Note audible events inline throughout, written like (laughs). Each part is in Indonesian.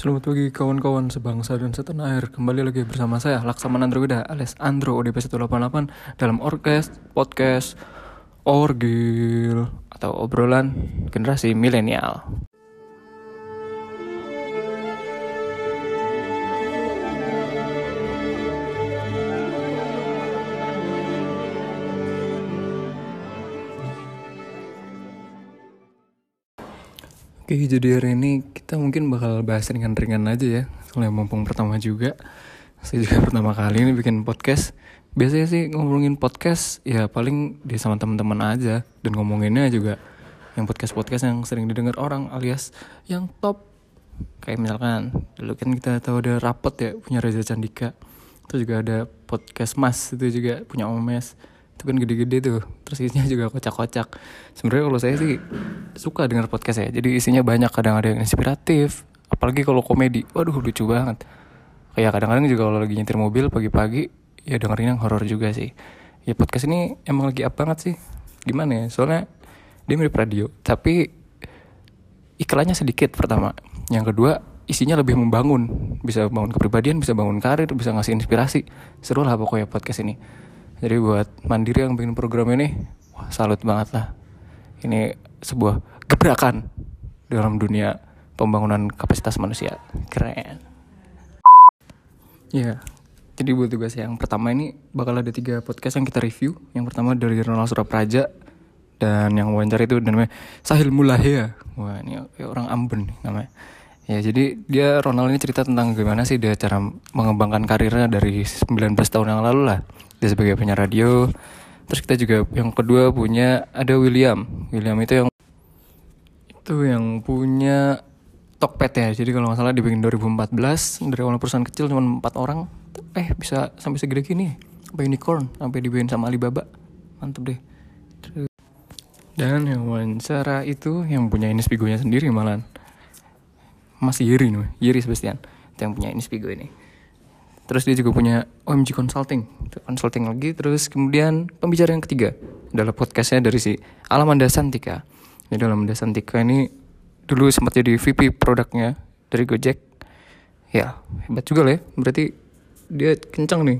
Selamat pagi kawan-kawan sebangsa dan setanah air. Kembali lagi bersama saya Laksamana Androwida alias Andro ODP 188 Dalam Orkes Podcast Orgil Atau obrolan generasi milenial Oke jadi hari ini kita mungkin bakal bahas ringan-ringan aja ya. Soalnya mumpung pertama juga Saya juga (laughs) pertama kali ini bikin podcast. Biasanya sih ngomongin podcast ya paling di sama teman-teman aja. Dan ngomonginnya juga yang podcast-podcast yang sering didengar orang alias yang top. Kayak misalkan dulu kan kita tahu ada rapot ya punya Reza Candika. Terus juga ada podcast Mas itu juga punya Om Mes itu kan gede-gede tuh. Terus isinya juga kocak-kocak. Sebenarnya kalau saya sih suka dengar podcast ya. Jadi isinya banyak kadang ada yang inspiratif. Apalagi kalau komedi. Waduh lucu banget. Kayak kadang-kadang juga kalau lagi nyetir mobil pagi-pagi ya dengerin yang horor juga sih. Ya podcast ini emang lagi up banget sih. Gimana ya? Soalnya dia mirip radio tapi iklannya sedikit pertama. Yang kedua isinya lebih membangun. Bisa bangun kepribadian bisa bangun karir bisa ngasih inspirasi. Seru lah pokoknya podcast ini jadi buat mandiri yang bikin program ini, wah salut banget lah. Ini sebuah gebrakan dalam dunia pembangunan kapasitas manusia. Keren. Ya, jadi buat tugas yang pertama ini bakal ada tiga podcast yang kita review. Yang pertama dari Ronald Surapraja dan yang wawancara itu namanya Sahil Mulahya. Wah ini orang Ambon nih namanya. Ya jadi dia Ronald ini cerita tentang gimana sih dia cara mengembangkan karirnya dari 19 tahun yang lalu lah dia sebagai penyiar radio. Terus kita juga yang kedua punya ada William. William itu yang itu yang punya Tokped ya. Jadi kalau nggak salah dibikin 2014 dari awal perusahaan kecil cuma empat orang. Eh bisa sampai segede gini. Sampai unicorn sampai dibikin sama Alibaba. Mantep deh. Dan yang wawancara itu yang punya ini spigonya sendiri malah Mas Yiri nih Yiri Sebastian. Yang punya ini spigo ini Terus dia juga punya OMG Consulting, consulting lagi. Terus kemudian pembicara yang ketiga adalah podcastnya dari si Alamanda Santika. Jadi Alamanda Santika ini dulu sempat jadi VP produknya dari Gojek. Ya hebat juga lah ya. Berarti dia kencang nih.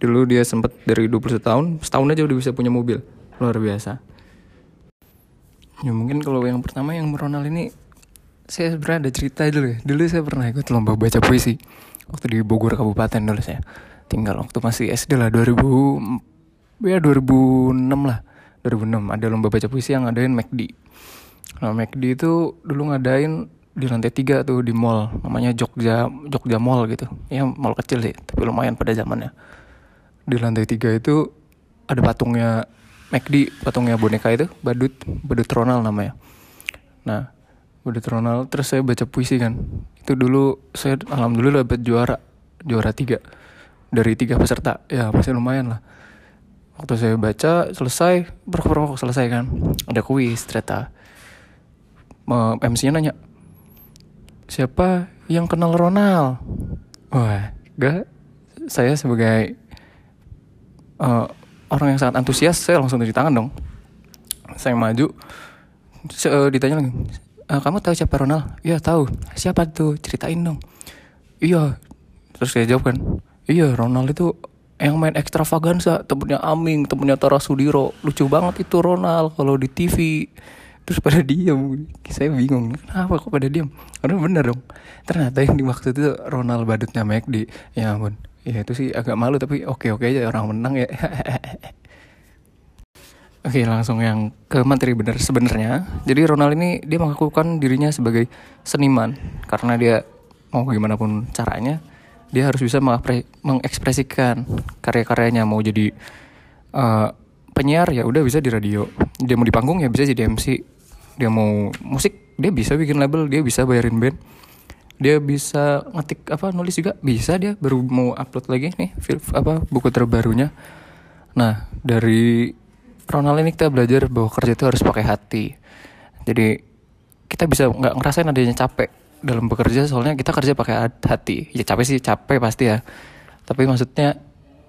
Dulu dia sempat dari 21 tahun, setahun aja udah bisa punya mobil. Luar biasa. Ya mungkin kalau yang pertama yang Ronald ini saya sebenarnya ada cerita dulu ya. Dulu saya pernah ikut lomba baca puisi waktu di Bogor Kabupaten dulu saya. Tinggal waktu masih SD lah 2000 ya 2006 lah. 2006 ada lomba baca puisi yang ngadain McD nah McD itu dulu ngadain di lantai tiga tuh di mall. Namanya Jogja Jogja Mall gitu. Ya mall kecil sih tapi lumayan pada zamannya. Di lantai tiga itu ada patungnya McD patungnya boneka itu badut badut Ronald namanya. Nah badut Ronald terus saya baca puisi kan. Itu dulu saya alhamdulillah dapat juara juara tiga. Dari tiga peserta ya masih lumayan lah. Waktu saya baca selesai berapa selesai kan. Ada kuis ternyata. MC-nya nanya siapa yang kenal Ronald? Wah gak. Saya sebagai uh, orang yang sangat antusias saya langsung cuci tangan dong. Saya maju saya, uh, ditanya lagi e, kamu tahu siapa Ronald? Iya tahu. Siapa tuh? Ceritain dong. Iya. Terus saya jawab kan, iya Ronald itu yang main ekstravaganza, temennya Aming, temennya Tara Sudiro. Lucu banget itu Ronald kalau di TV. Terus pada diam, saya bingung, kenapa kok pada diam? Karena bener dong, ternyata yang dimaksud itu Ronald badutnya McD. Ya ampun, ya itu sih agak malu tapi oke-oke aja orang menang ya. (laughs) Oke langsung yang ke materi benar sebenarnya. Jadi Ronald ini dia mengakukan dirinya sebagai seniman karena dia mau gimana pun caranya dia harus bisa mengekspresikan karya-karyanya mau jadi uh, penyiar ya udah bisa di radio. Dia mau di panggung ya bisa jadi MC. Dia mau musik dia bisa bikin label dia bisa bayarin band. Dia bisa ngetik apa nulis juga bisa dia baru mau upload lagi nih film apa buku terbarunya. Nah dari Ronald ini kita belajar bahwa kerja itu harus pakai hati. Jadi kita bisa nggak ngerasain adanya capek dalam bekerja soalnya kita kerja pakai hati. Ya capek sih capek pasti ya. Tapi maksudnya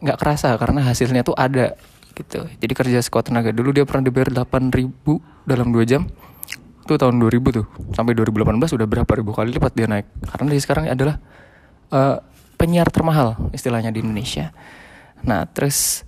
nggak kerasa karena hasilnya tuh ada gitu. Jadi kerja sekuat tenaga. Dulu dia pernah dibayar 8 ribu dalam 2 jam. itu tahun 2000 tuh sampai 2018 udah berapa ribu kali lipat dia naik karena dia sekarang adalah uh, penyiar termahal istilahnya di Indonesia nah terus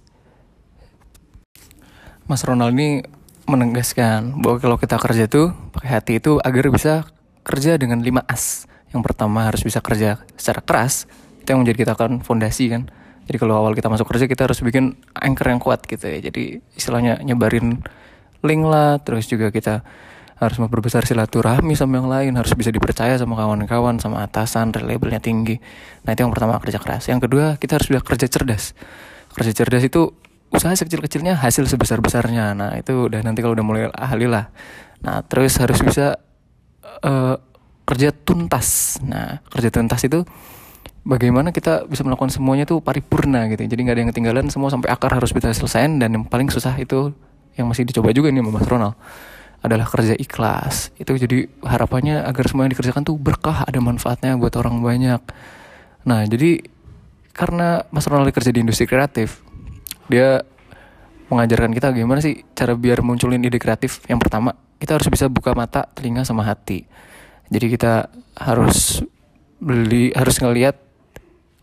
Mas Ronald ini menegaskan bahwa kalau kita kerja tuh pakai hati itu agar bisa kerja dengan 5 as. Yang pertama harus bisa kerja secara keras itu yang menjadi kita kan fondasi kan. Jadi kalau awal kita masuk kerja kita harus bikin anchor yang kuat gitu ya. Jadi istilahnya nyebarin link lah terus juga kita harus memperbesar silaturahmi sama yang lain harus bisa dipercaya sama kawan-kawan sama atasan reliabelnya tinggi. Nah itu yang pertama kerja keras. Yang kedua kita harus bisa kerja cerdas. Kerja cerdas itu usaha sekecil-kecilnya hasil sebesar-besarnya. Nah itu udah nanti kalau udah mulai ahli lah. Nah terus harus bisa uh, kerja tuntas. Nah kerja tuntas itu bagaimana kita bisa melakukan semuanya tuh paripurna gitu. Jadi nggak ada yang ketinggalan semua sampai akar harus bisa selesai dan yang paling susah itu yang masih dicoba juga nih Mas Ronald adalah kerja ikhlas. Itu jadi harapannya agar semua yang dikerjakan tuh berkah ada manfaatnya buat orang banyak. Nah jadi karena Mas Ronald kerja di industri kreatif dia mengajarkan kita gimana sih cara biar munculin ide kreatif. Yang pertama kita harus bisa buka mata telinga sama hati. Jadi kita harus beli harus ngelihat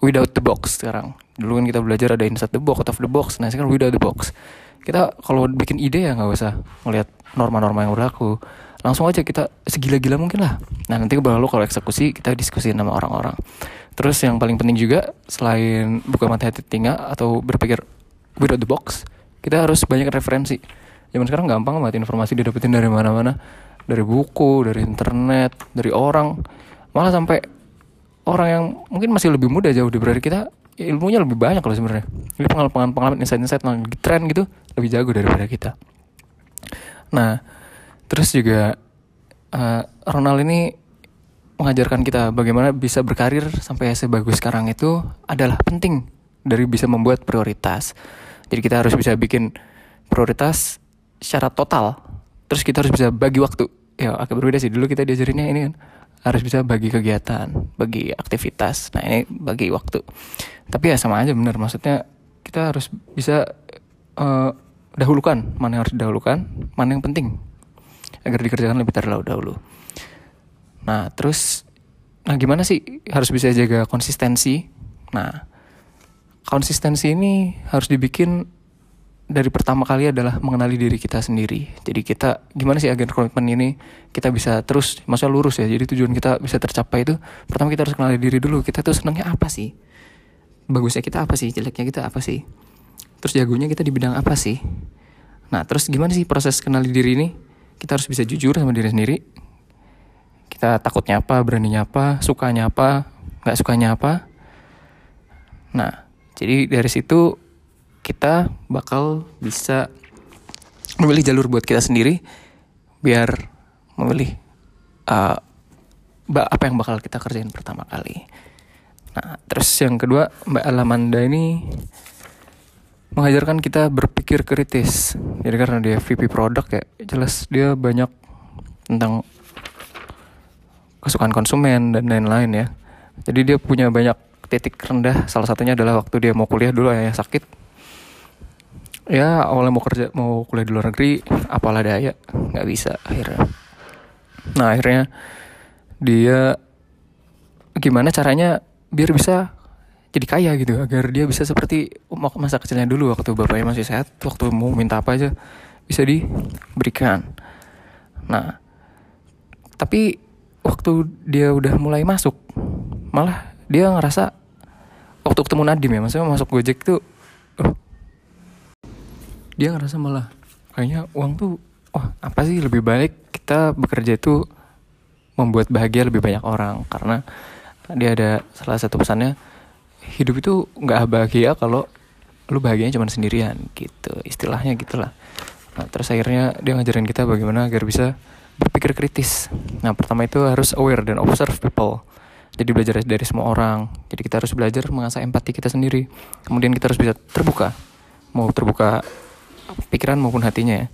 without the box sekarang. Dulu kan kita belajar ada inside the box out of the box. Nah sekarang without the box. Kita kalau bikin ide ya nggak usah ngelihat norma-norma yang berlaku. Langsung aja kita segila-gila mungkin lah. Nah nanti baru kalau eksekusi kita diskusi sama orang-orang. Terus yang paling penting juga selain buka mata hati telinga atau berpikir without the box kita harus banyak referensi. Zaman sekarang gampang banget informasi didapetin dari mana-mana. Dari buku dari internet dari orang. Malah sampai orang yang mungkin masih lebih muda jauh daripada kita ilmunya lebih banyak loh sebenarnya. Ini pengalaman pengalaman insight insight tren gitu lebih jago daripada kita. Nah terus juga uh, Ronald ini mengajarkan kita bagaimana bisa berkarir sampai sebagus sekarang itu adalah penting dari bisa membuat prioritas jadi kita harus bisa bikin prioritas secara total terus kita harus bisa bagi waktu ya agak berbeda sih dulu kita diajarinnya ini kan harus bisa bagi kegiatan, bagi aktivitas. Nah ini bagi waktu. Tapi ya sama aja bener. Maksudnya kita harus bisa uh, dahulukan mana yang harus didahulukan, mana yang penting agar dikerjakan lebih terlalu dahulu. Nah terus, nah gimana sih harus bisa jaga konsistensi? Nah konsistensi ini harus dibikin dari pertama kali adalah mengenali diri kita sendiri. Jadi kita gimana sih agen komitmen ini kita bisa terus masa lurus ya. Jadi tujuan kita bisa tercapai itu pertama kita harus kenali diri dulu. Kita tuh senangnya apa sih? Bagusnya kita apa sih? Jeleknya kita apa sih? Terus jagonya kita di bidang apa sih? Nah, terus gimana sih proses kenali diri ini? Kita harus bisa jujur sama diri sendiri. Kita takutnya apa, beraninya apa, sukanya apa, nggak sukanya apa. Nah, jadi dari situ kita bakal bisa memilih jalur buat kita sendiri biar memilih uh, apa yang bakal kita kerjain pertama kali. Nah, terus yang kedua Mbak Alamanda ini mengajarkan kita berpikir kritis. Jadi karena dia VP produk ya, jelas dia banyak tentang kesukaan konsumen dan lain-lain ya. Jadi dia punya banyak titik rendah. Salah satunya adalah waktu dia mau kuliah dulu ya sakit. Ya awalnya mau kerja mau kuliah di luar negeri apalah daya nggak bisa akhirnya. Nah akhirnya dia gimana caranya biar bisa jadi kaya gitu agar dia bisa seperti masa kecilnya dulu waktu bapaknya masih sehat waktu mau minta apa aja bisa diberikan. Nah tapi waktu dia udah mulai masuk malah dia ngerasa waktu ketemu Nadim ya maksudnya masuk Gojek tuh oh, dia ngerasa malah kayaknya uang tuh wah apa sih lebih baik kita bekerja itu membuat bahagia lebih banyak orang. Karena dia ada salah satu pesannya hidup itu nggak bahagia kalau lu bahagianya cuma sendirian gitu. Istilahnya gitulah. Nah terus akhirnya dia ngajarin kita bagaimana agar bisa berpikir kritis. Nah pertama itu harus aware dan observe people jadi belajar dari semua orang jadi kita harus belajar mengasah empati kita sendiri kemudian kita harus bisa terbuka mau terbuka pikiran maupun hatinya ya.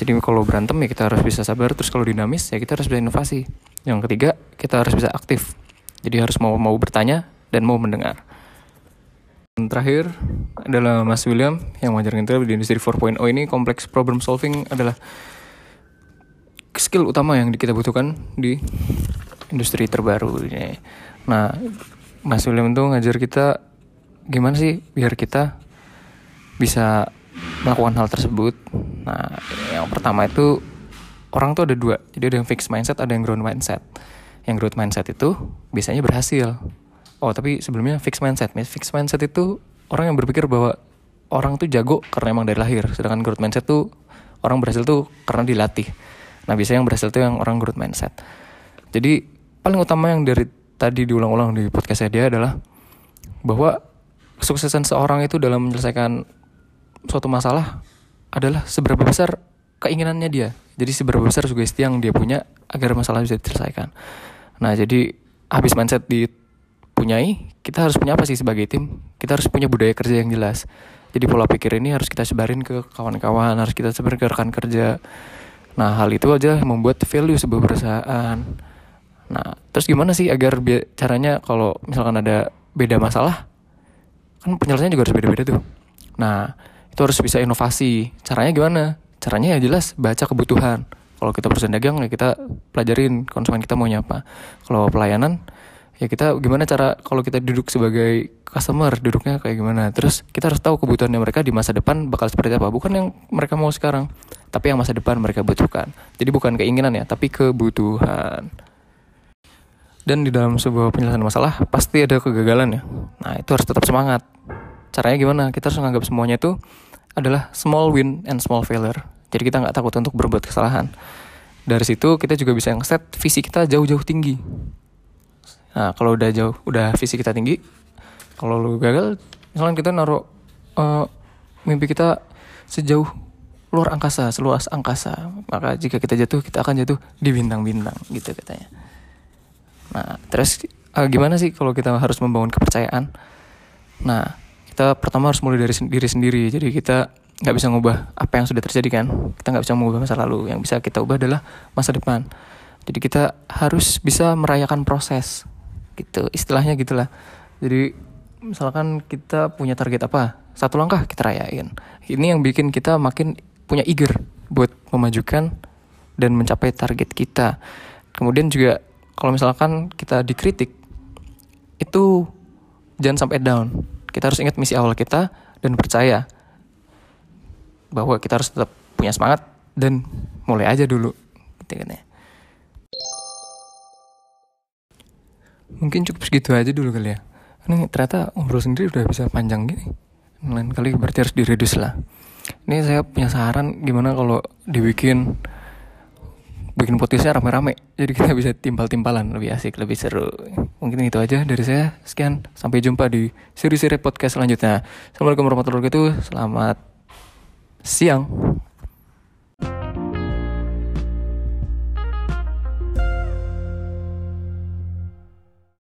Jadi kalau berantem ya kita harus bisa sabar, terus kalau dinamis ya kita harus bisa inovasi. Yang ketiga, kita harus bisa aktif. Jadi harus mau mau bertanya dan mau mendengar. Dan terakhir adalah Mas William yang mengajarkan kita di industri 4.0 ini kompleks problem solving adalah skill utama yang kita butuhkan di industri terbaru ini. Nah, Mas William tuh ngajar kita gimana sih biar kita bisa melakukan hal tersebut. Nah, yang pertama itu orang tuh ada dua. Jadi ada yang fixed mindset, ada yang growth mindset. Yang growth mindset itu biasanya berhasil. Oh, tapi sebelumnya fixed mindset. Fixed mindset itu orang yang berpikir bahwa orang tuh jago karena emang dari lahir. Sedangkan growth mindset tuh orang berhasil tuh karena dilatih. Nah, biasanya yang berhasil tuh yang orang growth mindset. Jadi, paling utama yang dari tadi diulang-ulang di podcast saya dia adalah bahwa kesuksesan seorang itu dalam menyelesaikan suatu masalah adalah seberapa besar keinginannya dia. Jadi seberapa besar sugesti yang dia punya agar masalah bisa diselesaikan. Nah, jadi habis mindset dipunyai, kita harus punya apa sih sebagai tim? Kita harus punya budaya kerja yang jelas. Jadi pola pikir ini harus kita sebarin ke kawan-kawan, harus kita sebarin ke kerja. Nah, hal itu aja membuat value sebuah perusahaan. Nah, terus gimana sih agar caranya kalau misalkan ada beda masalah, kan penyelesaiannya juga harus beda-beda tuh. Nah, itu harus bisa inovasi. Caranya gimana? Caranya ya jelas baca kebutuhan. Kalau kita perusahaan dagang ya kita pelajarin konsumen kita maunya apa. Kalau pelayanan ya kita gimana cara kalau kita duduk sebagai customer duduknya kayak gimana. Terus kita harus tahu kebutuhannya mereka di masa depan bakal seperti apa. Bukan yang mereka mau sekarang, tapi yang masa depan mereka butuhkan. Jadi bukan keinginan ya, tapi kebutuhan. Dan di dalam sebuah penyelesaian masalah pasti ada kegagalan ya. Nah itu harus tetap semangat. Caranya gimana? Kita harus menganggap semuanya itu adalah small win and small failure. Jadi kita nggak takut untuk berbuat kesalahan. Dari situ kita juga bisa set visi kita jauh-jauh tinggi. Nah kalau udah jauh udah visi kita tinggi kalau lu gagal misalnya kita naruh uh, mimpi kita sejauh luar angkasa seluas angkasa maka jika kita jatuh kita akan jatuh di bintang-bintang gitu katanya nah terus uh, gimana sih kalau kita harus membangun kepercayaan? Nah kita pertama harus mulai dari diri sendiri. Jadi kita nggak bisa ngubah apa yang sudah terjadi kan? Kita nggak bisa mengubah masa lalu. Yang bisa kita ubah adalah masa depan. Jadi kita harus bisa merayakan proses. Gitu istilahnya gitulah. Jadi misalkan kita punya target apa? Satu langkah kita rayain. Ini yang bikin kita makin punya eager buat memajukan dan mencapai target kita. Kemudian juga kalau misalkan kita dikritik itu jangan sampai down kita harus ingat misi awal kita dan percaya bahwa kita harus tetap punya semangat dan mulai aja dulu gitu kan ya. Mungkin cukup segitu aja dulu kali ya. Ini ternyata ngobrol sendiri udah bisa panjang gini. Lain kali berarti harus diredus lah. Ini saya punya saran gimana kalau dibikin bikin podcastnya rame-rame. Jadi kita bisa timpal-timpalan lebih asik lebih seru. Mungkin itu aja dari saya. Sekian sampai jumpa di seri-seri podcast selanjutnya. Assalamualaikum warahmatullahi wabarakatuh. Selamat siang